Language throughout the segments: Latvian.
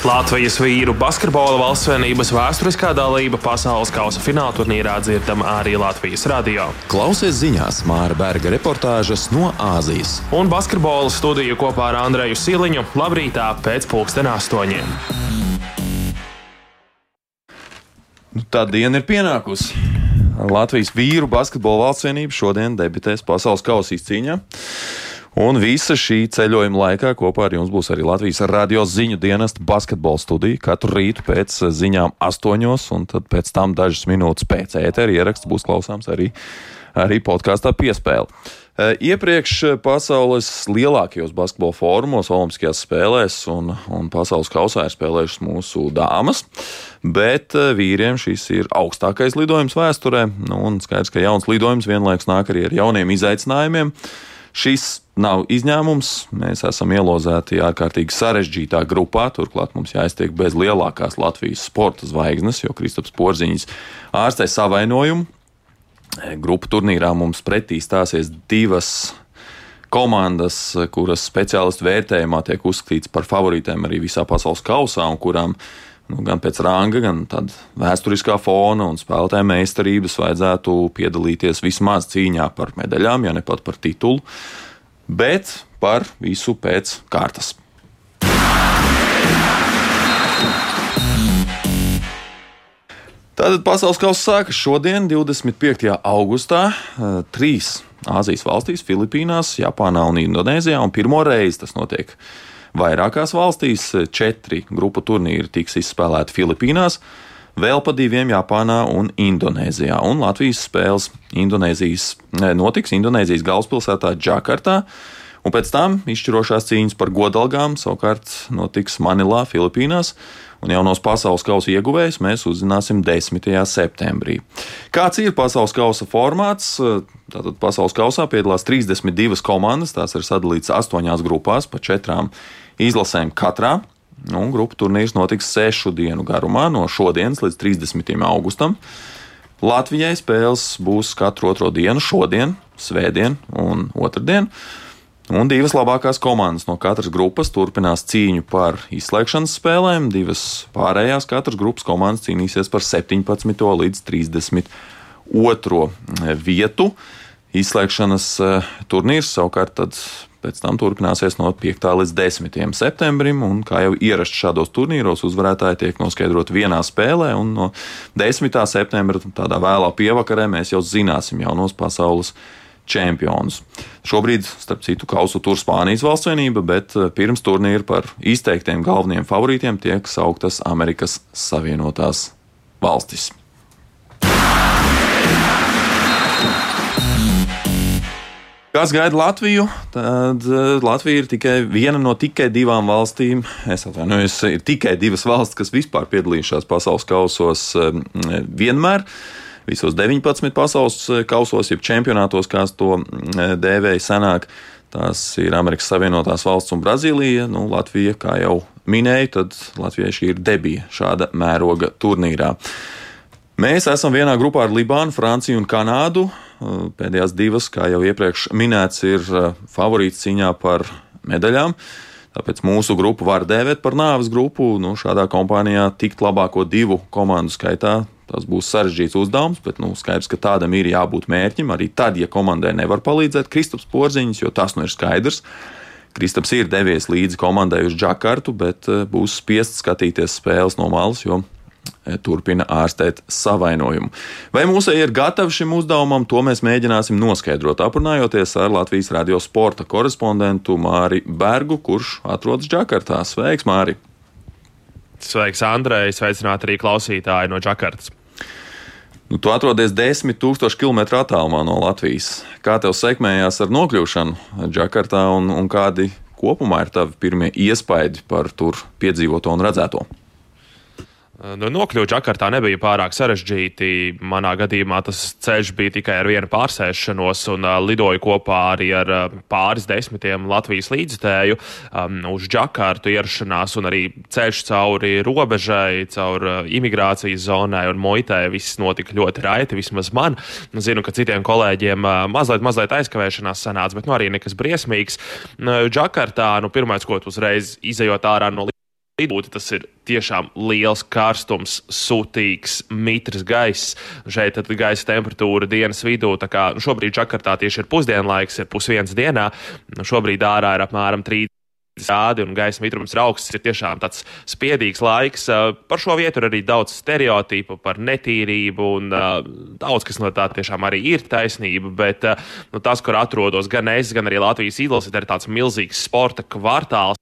Latvijas vīru basketbola valstsvienības vēsturiskā dalība pasaules kausa fināla turnīrā dzirdama arī Latvijas radio. Klausies ziņās Māra Berga reportāžas no Āzijas. Un basketbola studiju kopā ar Andreju Siliņu labrītā pēc pulksten astoņiem. Nu, tā diena ir pienākusi. Latvijas vīru basketbola valstsvienība šodien debitēs pasaules kausa izcīņā. Un visa šī ceļojuma laikā kopā ar jums būs arī Latvijas radio ziņu dienesta basketbola studija. Katru rītu pēc ziņām astoņos, un tad pēc tam dažas minūtes pēc ētera ieraksts būs klausāms arī, arī podkāstā piespēle. E, iepriekš pasaules lielākajos basketbola fórumos, Olimpiskajās spēlēs un, un pasaules kausā ir spēlējušas mūsu dāmas, bet vīriem šis ir augstākais lidojums vēsturē. Nu, skaidrs, ka jauns lidojums vienlaikus nāk arī ar jauniem izaicinājumiem. Šis nav izņēmums. Mēs esam ielozēti ārkārtīgi sarežģītā grupā. Turklāt mums jāiztiek bez lielākās Latvijas sporta zvaigznes, jo Kristaps Porziņš ārstē savainojumu. Grupu turnīrā mums pretī stāsies divas komandas, kuras speciālistu vērtējumā tiek uzskatītas par favorītēm arī visā pasaules kausā, un kurām nu, gan pēc ranga, gan vēsturiskā fona un spēlētāja meistarības vajadzētu piedalīties vismaz cīņā par medaļām, ja ne pat par titulu bet par visu pēc kārtas. Tātad pasaules kausa sākas šodien, 25. augustā, trīs Āzijas valstīs - Filipīnās, Japānā un Indonēzijā. Un pirmo reizi tas notiek vairākās valstīs. Četri grupu turnīri tiks izspēlēti Filipīnās, vēl pa diviem Japānā un Indonēzijā. Un Latvijas spēles Indonēzijas, notiks Indonēzijas galvaspilsētā Džakartā. Un pēc tam izšķirošās cīņas par godalgām savukārt notiks Manilā, Filipīnās. Un jaunos pasaules kausa ieguvējus mēs uzzināsim 10. septembrī. Kāds ir pasaules kausa formāts? Tātad pasaules kausā piedalās 32 komandas, tās ir sadalītas astoņās grupās pa četrām izlasēm katrā. Un grupu turnīrs notiks sešu dienu garumā, no šodienas līdz 30. augustam. Latvijai spēles būs katru otro dienu, šodien, svētdien un otrdien. Un divas labākās komandas no katras grupas turpinās cīņu par izslēgšanas spēlēm. Divas pārējās katras grupas komandas cīnīsies par 17. līdz 32. vietu. Izslēgšanas eh, turnīrs savukārt pēc tam turpināsies no 5. līdz 10. septembrim, un kā jau ierasts šādos turnīros, uzvarētāji tiek noskaidroti vienā spēlē, un no 10. septembra tādā vēlā pievakarē mēs jau zināsim jaunos pasaules čempionus. Šobrīd, starp citu, kausu tur Spānijas valstsvienība, bet eh, pirms turnīra par izteiktiem galvenajiem favorītiem tiek sauktas Amerikas Savienotās valstis. Kas gaida Latviju? Tad eh, Latvija ir tikai viena no tikai divām valstīm. Es atvainojos, ir tikai divas valstis, kas vispār piedalījušās pasaules kausos eh, vienmēr visos 19 pasaules eh, kausos, jeb čempionātos, kā to dēvēja senāk. Tās ir Amerikas Savienotās valsts un Brazīlija. Nu, Latvija, kā jau minēju, tad Latvijai šī ir debija šāda mēroga turnīrā. Mēs esam vienā grupā ar Libānu, Franciju un Kanādu. Eh, pēdējās divas, kā jau iepriekš minēts, ir favorīts cīņā par medaļām. Tāpēc mūsu grupu var dēvēt par nāves grupu. Nu, šādā kompānijā tikt labāko divu komandu skaitā Tas būs sarežģīts uzdevums, bet nu, skaidrs, ka tādam ir jābūt mērķim. Arī tad, ja komandai nevar palīdzēt Kristaps Porziņš, jo tas nu ir skaidrs. Kristaps ir devies līdzi komandai uz Džakartu, bet eh, būs spiests skatīties spēles no malas, jo turpina ārstēt savainojumu. Vai mūsu ir gatavi šim uzdevumam, to mēs mēģināsim noskaidrot, aprunājoties ar Latvijas radio sporta korespondentu Māri Bergu, kurš atrodas Džakartā. Sveiks, Māri! Sveiks, Andrej! Sveicināt arī klausītāji no Džakartas! Nu, tu atrodies 10,000 km attālumā no Latvijas. Kā tev sekmējās ar nokļūšanu Džakartā un, un kādi kopumā ir tavi pirmie iespaidi par tur piedzīvoto un redzēto? Nu, nokļūt Džakartā nebija pārāk sarežģīti. Manā gadījumā tas ceļš bija tikai ar vienu pārsēšanos, un uh, lidoju kopā arī ar uh, pāris desmitiem Latvijas līdzstēju um, uz Džakartu ierašanās, un arī ceļš cauri robežai, cauri uh, imigrācijas zonai un muitē. Viss notika ļoti raiti, vismaz man. Zinu, ka citiem kolēģiem uh, mazliet, mazliet aizkavēšanās sanāca, bet nu, arī nekas briesmīgs. Uh, Džakartā, nu, pirmais, ko tu uzreiz izējot ārā no lidūti. Tas ir tiešām liels karstums, sūtīgs, mitrs gaiss. Šeit tad gaisa temperatūra dienas vidū. Kā, nu, šobrīd Džakartā tieši ir pusdienlaiks, ir pusdienas dienā. Nu, šobrīd ārā ir apmēram 30 rādi un gaisa mitrums ir augsts, ir tiešām tāds spiedīgs laiks. Par šo vietu ir arī daudz stereotipu par netīrību, un daudz kas no tā tiešām arī ir taisnība. Bet nu, tas, kur atrodos gan es, gan arī Latvijas izlase, ir tāds milzīgs sporta kvartāls.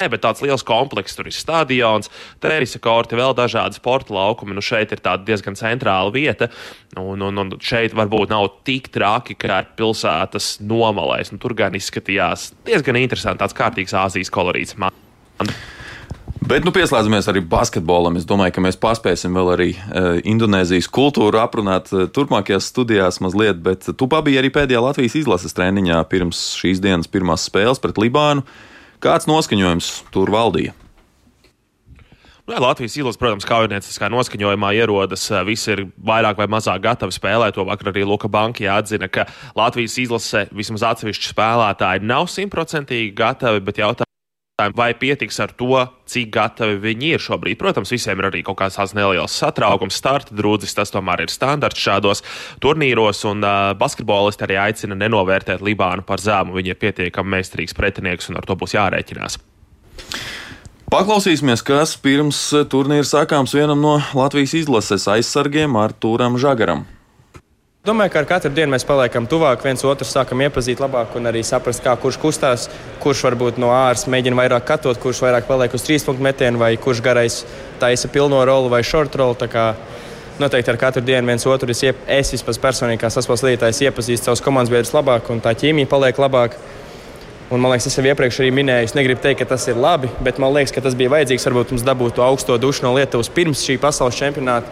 Ne, bet tāds liels komplekss, tur ir stadions, tenisa korti, vēl dažādi sporta laukumi. Nu, šeit ir diezgan centrāla vieta, un, un, un šeit varbūt nav tik traki, kā ir pilsētas nomalēs. Nu, tur gan izskatījās diezgan interesanti, tāds kārtīgs Āzijas kolorīts. Man. Bet nu, pieslēdzamies arī basketbolam. Es domāju, ka mēs paspēsim vēl arī e, Indonēzijas kultūru aprunāt e, turpmākajās studijās mazliet. Bet tu pabiji arī pēdējā Latvijas izlases treniņā pirms šīs dienas pirmās spēles pret Libānu. Kāds noskaņojums tur valdīja? Nu, jā, Latvijas izlase, protams, kaujinieciskā noskaņojumā ierodas. Visi ir vairāk vai mazāk gatavi spēlēt. To vakar arī Luka Banka atzina, ka Latvijas izlase vismaz atsevišķi spēlētāji nav simtprocentīgi gatavi, bet jautājums vai pietiks ar to, cik gatavi viņi ir šobrīd. Protams, visiem ir arī kaut kāds tāds neliels satraukums, starta drūzis, tas tomēr ir standarts šādos turnīros, un uh, basketbolisti arī aicina nenovērtēt Libānu par zēmu. Viņi ir pietiekami meistarīgs pretinieks, un ar to būs jārēķinās. Paklausīsimies, kas pirms turnīra sākāms vienam no Latvijas izlases aizsargiem Artūram Žagaram. Domāju, ka ar katru dienu mēs paliekam tuvāk, viens otru sākam iepazīt labāk un arī saprast, kā kurš kustās, kurš varbūt no āras mēģina vairāk katot, kurš vairāk paliek uz trīs punktu metienu, vai kurš garais taisa pilno rolu vai short rolu. Noteikti ar katru dienu viens otru es, iep, es vispār personīgi kā saspēles līdzītājs iepazīstu savus komandas biedrus labāk, un tā ķīmija paliek labāka. Un, man liekas, es jau iepriekš arī minēju, es negribu teikt, ka tas ir labi, bet man liekas, ka tas bija vajadzīgs. Varbūt mums dabūt to augsto dušu no Lietuvas pirms šī pasaules čempionāta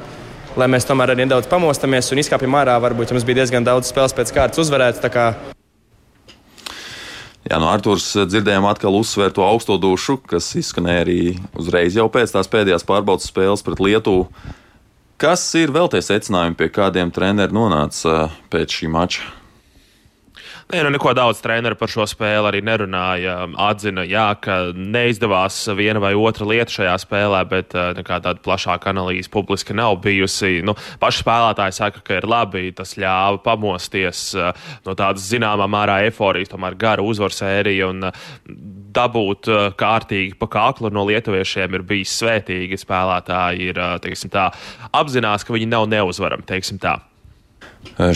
lai mēs tomēr arī nedaudz pamostamies un izkāpjam ārā. Varbūt mums bija diezgan daudz spēles pēc kārtas uzvarētas. Jā, no Arthurs dzirdējām atkal uzsvērt to augsto dušu, kas izskanēja arī uzreiz jau pēc tās pēdējās pārbaudas spēles pret Lietuvu. Kas ir vēl tie secinājumi, pie kādiem treneri nonāca pēc šī mača? Nē, nu neko daudz treneru par šo spēli arī nerunāja. Atzina, jā, ka neizdevās viena vai otra lieta šajā spēlē, bet nekā tāda plašāka analīze publiski nav bijusi. Nu, paši spēlētāji saka, ka ir labi, tas ļāva pamosties eh, no tādas zināmā mērā eforijas, tomēr gara uzvaru sērija un eh, dabūt kārtīgi pa kaklu no lietuviešiem ir bijis svētīgi. Spēlētāji ir, teiksim tā, apzinās, ka viņi nav neuzvarami, teiksim tā.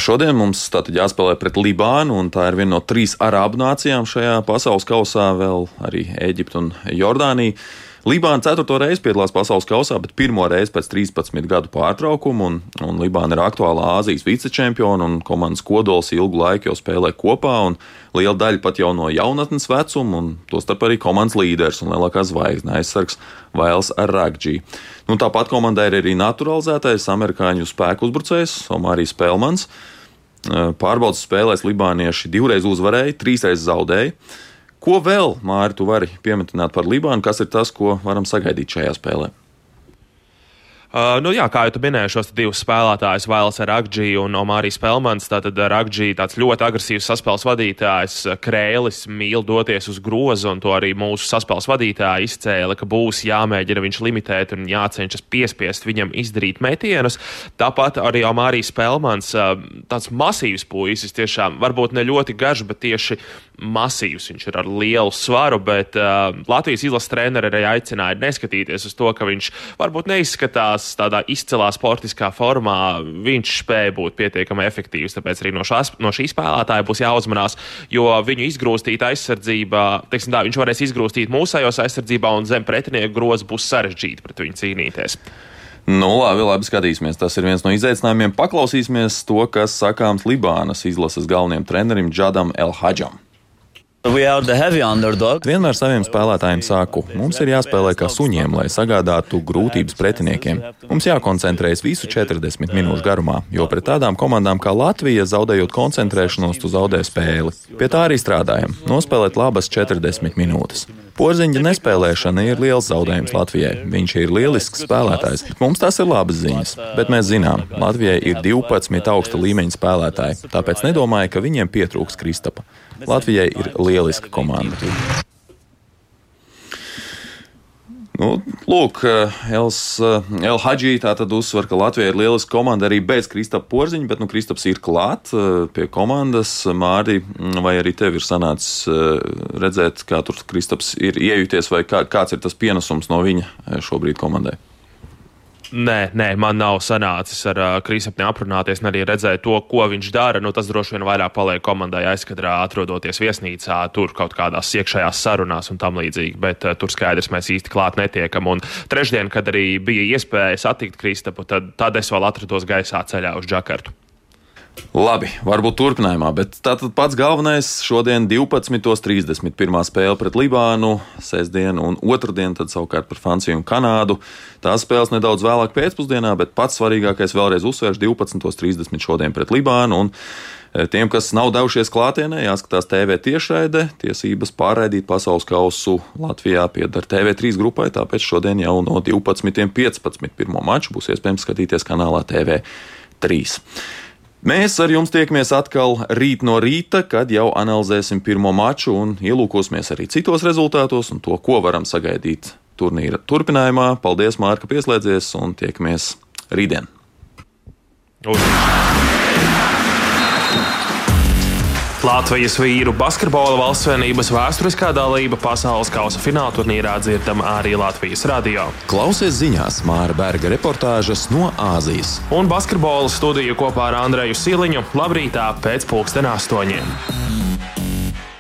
Šodien mums tātad jāspēlē pret Libānu, un tā ir viena no trīs arābu nācijām šajā pasaules kausā, vēl arī Eģipte un Jordānija. Libāna ceturto reizi piedalās pasaules kausā, bet pirmo reizi pēc 13 gadu pārtraukuma. Un, un Libāna ir aktuālā Āzijas vicečempiona, un komandas kodols ilgu laiku jau spēlē kopā. Liela daļa pat jau no jaunatnes vecuma, un tostarp arī komandas līderis un lielākā zvaigzne aizsargs Vails Ragģī. Nu, tāpat komandai ir arī naturalizētais amerikāņu spēku uzbrucējs Omārijas Pelmans. Pārbaudas spēlēs Libānieši divreiz uzvarēja, trīsreiz zaudēja. Ko vēl, Mārtiņ, tu vari pieminēt par Libānu? Kas ir tas, ko varam sagaidīt šajā spēlē? Uh, nu, jā, kā jau minēju, šos divus spēlētājus, Vails Rakģī un Omārijas Pelmans. Tātad Rakģī tāds ļoti agresīvs saspēles vadītājs, Krēlis mīl doties uz grozu, un to arī mūsu saspēles vadītāji izcēla, ka būs jāmēģina viņš limitēt un jācenšas piespiest viņam izdarīt metienus. Tāpat arī Omārijas Pelmans, uh, tāds masīvs puisis, tiešām varbūt ne ļoti garš, bet tieši masīvs. Viņš ir ar lielu svaru, bet uh, Latvijas izlases treneri arī aicināja neskatīties uz to, ka viņš varbūt neizskatās tādā izcilā sportiskā formā. Viņš spēja būt pietiekami efektīvs, tāpēc arī no, šās, no šī spēlētāja būs jāuzmanās, jo viņu izgrūstīta aizsardzība, teiksim tā, viņš varēs izgrūstīt mūsējos aizsardzībā un zem pretinieku groza būs sarežģīti pret viņu cīnīties. Nu, labi, labi, skatīsimies. Tas ir viens no izaicinājumiem. Paklausīsimies to, kas sakāms Libānas izlases galvenajam trenerim Džadam Elhadžam. Vienmēr saviem spēlētājiem saku, mums ir jāspēlē kā suņiem, lai sagādātu grūtības pretiniekiem. Mums jākoncentrējas visu 40 minūšu garumā, jo pret tādām komandām kā Latvija, zaudējot koncentrēšanos, tu zaudē spēli. Pie tā arī strādājam - nospēlēt labas 40 minūtes. Porziņa nespēlēšana ir liels zaudējums Latvijai. Viņš ir lielisks spēlētājs. Mums tas ir labas ziņas, bet mēs zinām, Latvijai ir 12 augsta līmeņa spēlētāji, tāpēc nedomāju, ka viņiem pietrūks Kristapa. Latvijai ir lieliska komanda. Nu, lūk, Els, El Hadži tā tad uzsver, ka Latvija ir lieliska komanda arī bez Kristapa Porziņa, bet nu, Kristaps ir klāt pie komandas. Māri, vai arī tev ir sanācis redzēt, kā tur Kristaps ir iejuties, vai kā, kāds ir tas pienesums no viņa šobrīd komandai? Nē, nē, man nav sanācis ar uh, Krīsapni aprunāties un arī redzēt to, ko viņš dara. Nu, tas droši vien vairāk paliek komandai aizkadrā, atrodoties viesnīcā, tur kaut kādās iekšējās sarunās un tam līdzīgi. Bet uh, tur skaidrs mēs īsti klāt netiekam. Un trešdien, kad arī bija iespēja satikt Kristapu, tad, tad es vēl atrados gaisā ceļā uz Džakartu. Labi, varbūt turpinājumā, bet tātad pats galvenais šodien 12.30. pirmā spēle pret Libānu, sestdien un otrdien, tad savukārt par Franciju un Kanādu. Tās spēles nedaudz vēlāk pēcpusdienā, bet pats svarīgākais vēlreiz uzsvērš 12.30 šodien pret Libānu. Un e, Tiem, kas nav devušies klātienē, jāskatās TV tiešraide. Tiesības pārraidīt pasaules kausu Latvijā pieder TV3 grupai, tāpēc šodien jau no 12.15. pirmo maču būs iespējams skatīties kanālā TV3. Mēs ar jums tiekamies atkal rīt no rīta, kad jau analizēsim pirmo maču un ielūkosimies arī citos rezultātos un to, ko varam sagaidīt turnīra turpinājumā. Paldies, Mārka, pieslēdzies un tiekamies rītdien! Uz. Latvijas vīru basketbola valstsvienības vēsturiskā dalība pasaules kausa fināla turnīrā dzirdama arī Latvijas radio. Klausies ziņās Māra Berga reportāžas no Āzijas. Un basketbola studiju kopā ar Andreju Siliņu labrītā pēc pulksten astoņiem.